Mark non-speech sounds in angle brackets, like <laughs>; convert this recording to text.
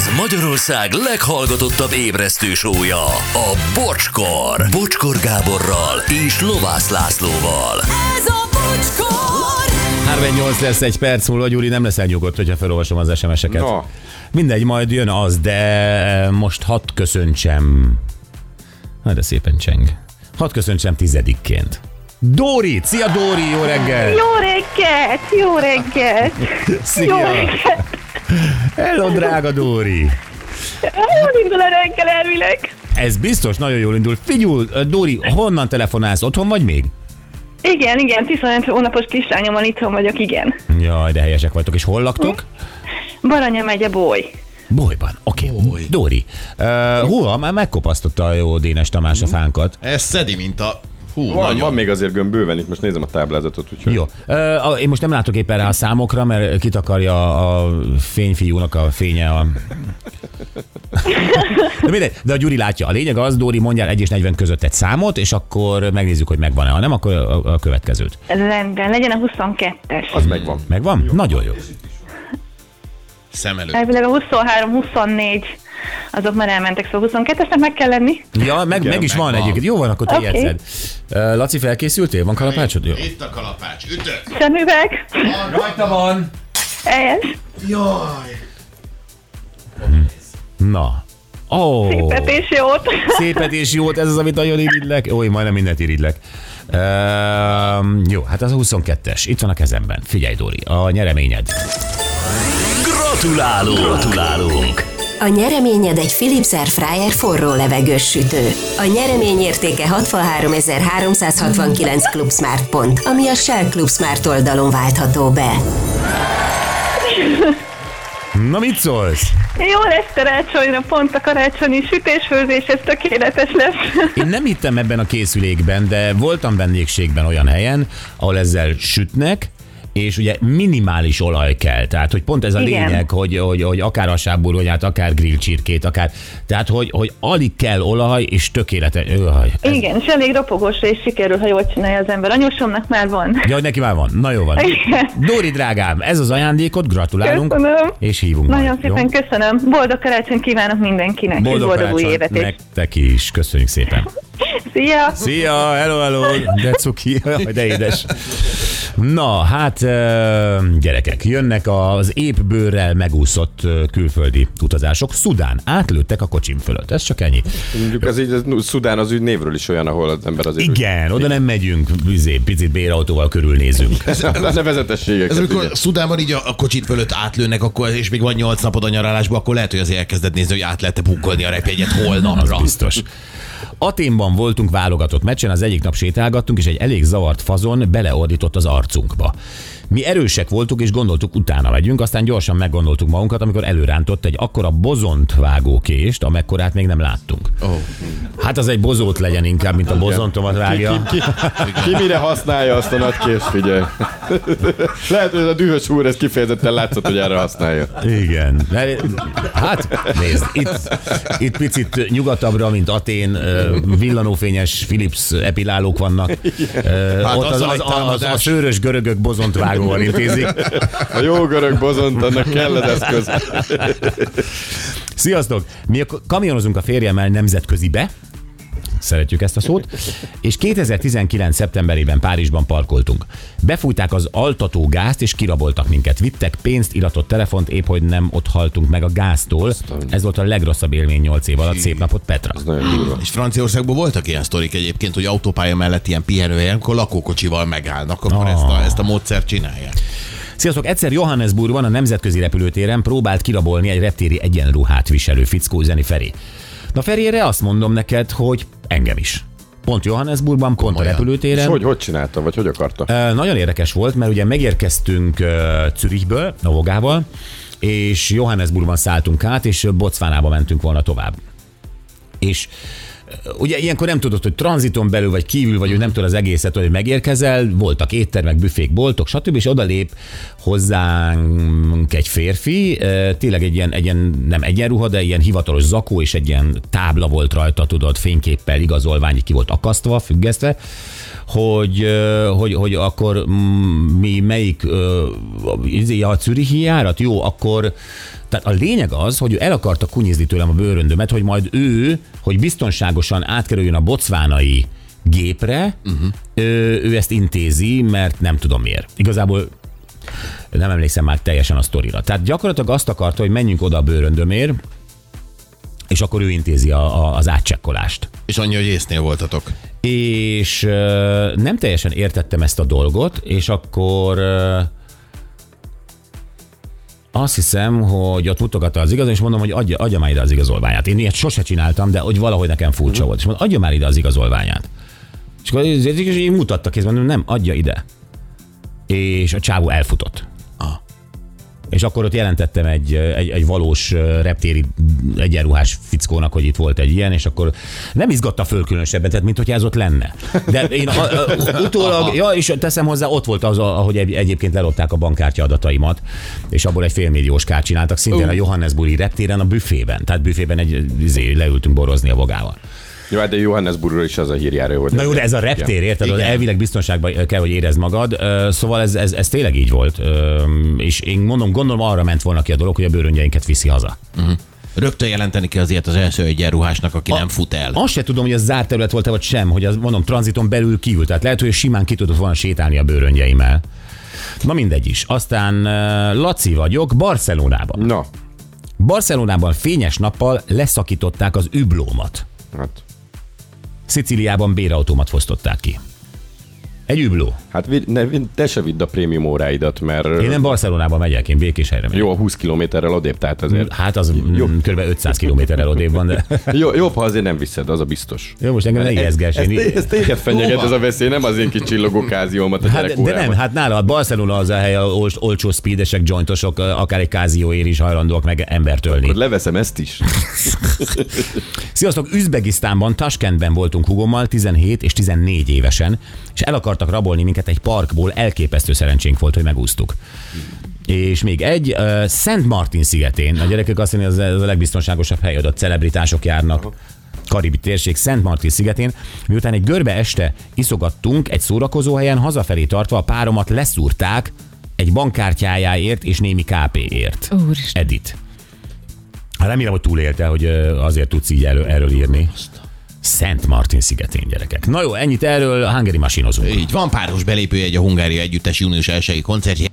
Ez Magyarország leghallgatottabb ébresztő sója, a Bocskor. Bocskor Gáborral és Lovász Lászlóval. Ez a bocskor! 38 lesz egy perc múlva, Gyuri, nem leszel nyugodt, hogyha felolvasom az SMS-eket. No. Mindegy, majd jön az, de most hadd köszöntsem. Na, de szépen cseng. Hadd köszöntsem tizedikként. Dóri! Szia Dóri, jó reggel! Jó reggelt! Jó reggelt! Szia! Jó reggelt! Hello, drága Dóri! Jól indul a reggel elvileg. Ez biztos nagyon jól indul. Figyelj, Dóri, honnan telefonálsz? Otthon vagy még? Igen, igen, 15 hónapos kislányommal itthon vagyok, igen. Jaj, de helyesek vagytok. És hol laktok? Baranya megye boly. Bolyban. Oké. Okay. Dóri, uh, húha, már megkopasztotta a jó Dénes Tamás a fánkat. Ez szedi, mint a... Hú, Van, nagyon. van még azért gömb bőven, itt most nézem a táblázatot, úgyhogy... Jó. Én most nem látok éppen rá a számokra, mert kitakarja a fényfiúnak a fénye a... <laughs> De, mindegy, de a Gyuri látja. A lényeg az, Dóri, mondjál 1 és 40 között egy számot, és akkor megnézzük, hogy megvan-e. Ha nem, akkor a, a következőt. Rendben, legyen a 22-es. Az megvan. Megvan? Jó. Nagyon jó. Szem előtt. Elvileg a 23, 24, azok már elmentek, szóval 22-esnek meg kell lenni. Ja, meg, meg is van megvan. egyébként. Jó van, akkor te okay. jegyzed. Uh, Laci, felkészültél? Van kalapácsod? Jó. Itt a kalapács. Ütök. Szemüveg, Rajta van. helyes, Jaj. Na. Ó, oh. szépet és jót. Szépet és jót, ez az, amit nagyon irigylek. Ó, én majdnem mindent irigylek. Um, jó, hát az a 22-es. Itt van a kezemben. Figyelj, Dóri, a nyereményed. Gratulálunk! Gratulálunk! A nyereményed egy Philips Airfryer forró levegős sütő. A nyeremény értéke 63.369 Club Smart pont, ami a Shell Club Smart oldalon váltható be. Na, mit szólsz? Jó lesz karácsonyra, pont a karácsonyi sütésfőzés, ez tökéletes lesz. Én nem hittem ebben a készülékben, de voltam vendégségben olyan helyen, ahol ezzel sütnek, és ugye minimális olaj kell. Tehát, hogy pont ez a Igen. lényeg, hogy, hogy, hogy akár a sábúronyát, akár grillcsirkét, akár... Tehát, hogy, hogy alig kell olaj, és tökéletes. Öhaj, ez, Igen, és elég ropogósra is sikerül, ha jól csinálja az ember. Anyósomnak már van. Ja, hogy neki már van. Na jó van. <laughs> Igen. Dóri drágám, ez az ajándékot, gratulálunk. Köszönöm. És hívunk Nagyon majd, jó? szépen köszönöm. Boldog karácsony kívánok mindenkinek. Boldog, és boldog új évet nektek is. Köszönjük szépen. <laughs> Szia! Szia, hello, hello, de cuki, de édes. Na, hát gyerekek, jönnek az épp bőrrel megúszott külföldi utazások. Szudán, átlőttek a kocsim fölött, ez csak ennyi. Mondjuk az így, az, Szudán az úgy névről is olyan, ahol az ember azért... Igen, oda nem megyünk, bizé, picit bérautóval körülnézünk. <laughs> A nevezetességeket. Ez amikor ugye. Szudánban így a, a kocsit fölött átlőnek, akkor, és még van 8 napod a nyaralásban, akkor lehet, hogy azért elkezded nézni, hogy át lehet bukolni a repjegyet holnapra. Az biztos. Aténban voltunk válogatott meccsen, az egyik nap sétálgattunk, és egy elég zavart fazon beleordított az arcunkba. Mi erősek voltunk, és gondoltuk, utána megyünk, aztán gyorsan meggondoltuk magunkat, amikor előrántott egy akkora bozont vágókést, amekkorát még nem láttunk. Oh. Hát az egy bozót legyen inkább, mint a bozontomat vágja. Ki, <laughs> ki mire használja azt a nagy kést, figyelj. <laughs> Lehet, hogy ez a dühös úr, ez kifejezetten látszott, hogy erre használja. Igen. Hát, nézd, itt, itt picit nyugatabbra, mint Atén, villanófényes Philips epilálók vannak. Hát Ott az, az, egy az, az, a szőrös görögök bozont vágóval intézik. A jó görög bozont, annak kell az eszköz. Sziasztok! Mi a kamionozunk a férjemmel nemzetközibe, Szeretjük ezt a szót. És 2019. szeptemberében Párizsban parkoltunk. Befújták az altató gázt, és kiraboltak minket. Vittek pénzt, iratott telefont, épp hogy nem ott haltunk meg a gáztól. Ez volt a legrosszabb élmény 8 év alatt. Szép napot, Petra. És Franciaországban voltak ilyen sztorik egyébként, hogy autópálya mellett ilyen pihenőhelyen, akkor lakókocsival megállnak, akkor Ah. ezt, a, ezt a módszert csinálják. Sziasztok! Egyszer Johannesburgban a nemzetközi repülőtéren próbált kirabolni egy reptéri egyenruhát viselő fickó üzeni Feri. Na Ferére azt mondom neked, hogy engem is. Pont Johannesburgban, pont a Komolyan. És repülőtéren. hogy, hogy csinálta, vagy hogy akarta? Ö, Nagyon érdekes volt, mert ugye megérkeztünk ö, Zürichből, a Vogával, és Johannesburgban szálltunk át, és Botswanába mentünk volna tovább. És ugye ilyenkor nem tudod, hogy tranziton belül vagy kívül vagy, hogy nem tudod az egészet, hogy megérkezel, voltak éttermek, büfék, boltok, stb. És odalép hozzánk egy férfi, tényleg egy ilyen, egy ilyen, nem egyenruha, de ilyen hivatalos zakó, és egy ilyen tábla volt rajta, tudod, fényképpel igazolvány, ki volt akasztva, függesztve, hogy, hogy, hogy akkor mi melyik izé, a Zürichi járat? Jó, akkor tehát a lényeg az, hogy ő el akarta kunyizni tőlem a bőröndömet, hogy majd ő, hogy biztonságosan átkerüljön a bocvánai gépre, uh-huh. ő, ő ezt intézi, mert nem tudom miért. Igazából nem emlékszem már teljesen a sztorira. Tehát gyakorlatilag azt akarta, hogy menjünk oda a bőröndömért, és akkor ő intézi a, a, az átcsekkolást. És annyi, hogy észnél voltatok. És ö, nem teljesen értettem ezt a dolgot, és akkor ö, azt hiszem, hogy ott mutogatta az igazolványt, és mondom, hogy adja, adja már ide az igazolványát. Én ilyet sose csináltam, de hogy valahogy nekem furcsa volt. És mondom, adja már ide az igazolványát. És akkor és így mutatta kézben, mondom, nem, adja ide. És a csávó elfutott. Ah. És akkor ott jelentettem egy, egy, egy valós reptéri egyenruhás fickónak, hogy itt volt egy ilyen, és akkor nem izgatta föl különösebben, tehát mint hogyha ez ott lenne. De én a, a, utólag, ja, és teszem hozzá, ott volt az, ahogy egy, egyébként lelopták a bankkártya adataimat, és abból egy félmilliós kárt csináltak, szintén a Johannesburgi reptéren a büfében. Tehát büfében egy, izé, leültünk borozni a vogával. Jó, hát de Johannesburgról is az a hírjára volt. Na jó, de ez a reptér, érted? Igen. Elvileg biztonságban kell, hogy érezd magad. Szóval ez, ez, ez tényleg így volt. És én mondom, gondolom arra ment volna ki a dolog, hogy a bőröngyeinket viszi haza. Rögtön jelenteni kell azért az első egyenruhásnak, aki nem fut el. Azt se tudom, hogy ez zárt terület volt-e, vagy sem, hogy az mondom, tranziton belül kívül. Tehát lehet, hogy simán ki tudott volna sétálni a bőröngyeimmel. Na mindegy is. Aztán Laci vagyok, Barcelonában. Na, Barcelonában fényes nappal leszakították az üblómat. hát, Szicíliában bérautómat fosztották ki. Egy übló. hát ne, te se vidd a prémium óráidat, mert Én nem Barcelonába megyek, én békés helyre megyek. jó, a 20 kilométerrel odébb, tehát azért Hát az jó. kb. 500 kilométerrel odébb van, de <laughs> jó, jobb, ha azért nem viszed, az a biztos. jó, most engem ne ijeszgess. Ez, ez, ez téged <laughs> fenyeget ez a veszély, nem az én kis csillogó káziómat a Hát, de nem, hát nála a Barcelona az a hely, ol- olcsó speedesek, jointosok, akár egy kázióért is hajlandóak meg embert ölni. Akkor leveszem ezt is. <laughs> Sziasztok, Üzbegisztánban, Taskentben voltunk hugommal, 17 és 14 évesen, és el akartak rabolni minket egy parkból, elképesztő szerencsénk volt, hogy megúsztuk. És még egy, uh, Szent Martin szigetén, a gyerekek azt mondják, ez ez a legbiztonságosabb hely, oda celebritások járnak. Karibi térség, Szent Martin szigetén, miután egy görbe este iszogattunk egy szórakozó helyen, hazafelé tartva a páromat leszúrták egy bankkártyájáért és némi KP-ért. Úristen. Edit. Remélem, hogy túlélte, hogy azért tudsz így erről, erről írni. Szent Martin szigetén, gyerekek. Na jó, ennyit erről, Hungary Masinozunk. Így van páros belépőjegy a Hungária Együttes június 1 koncertje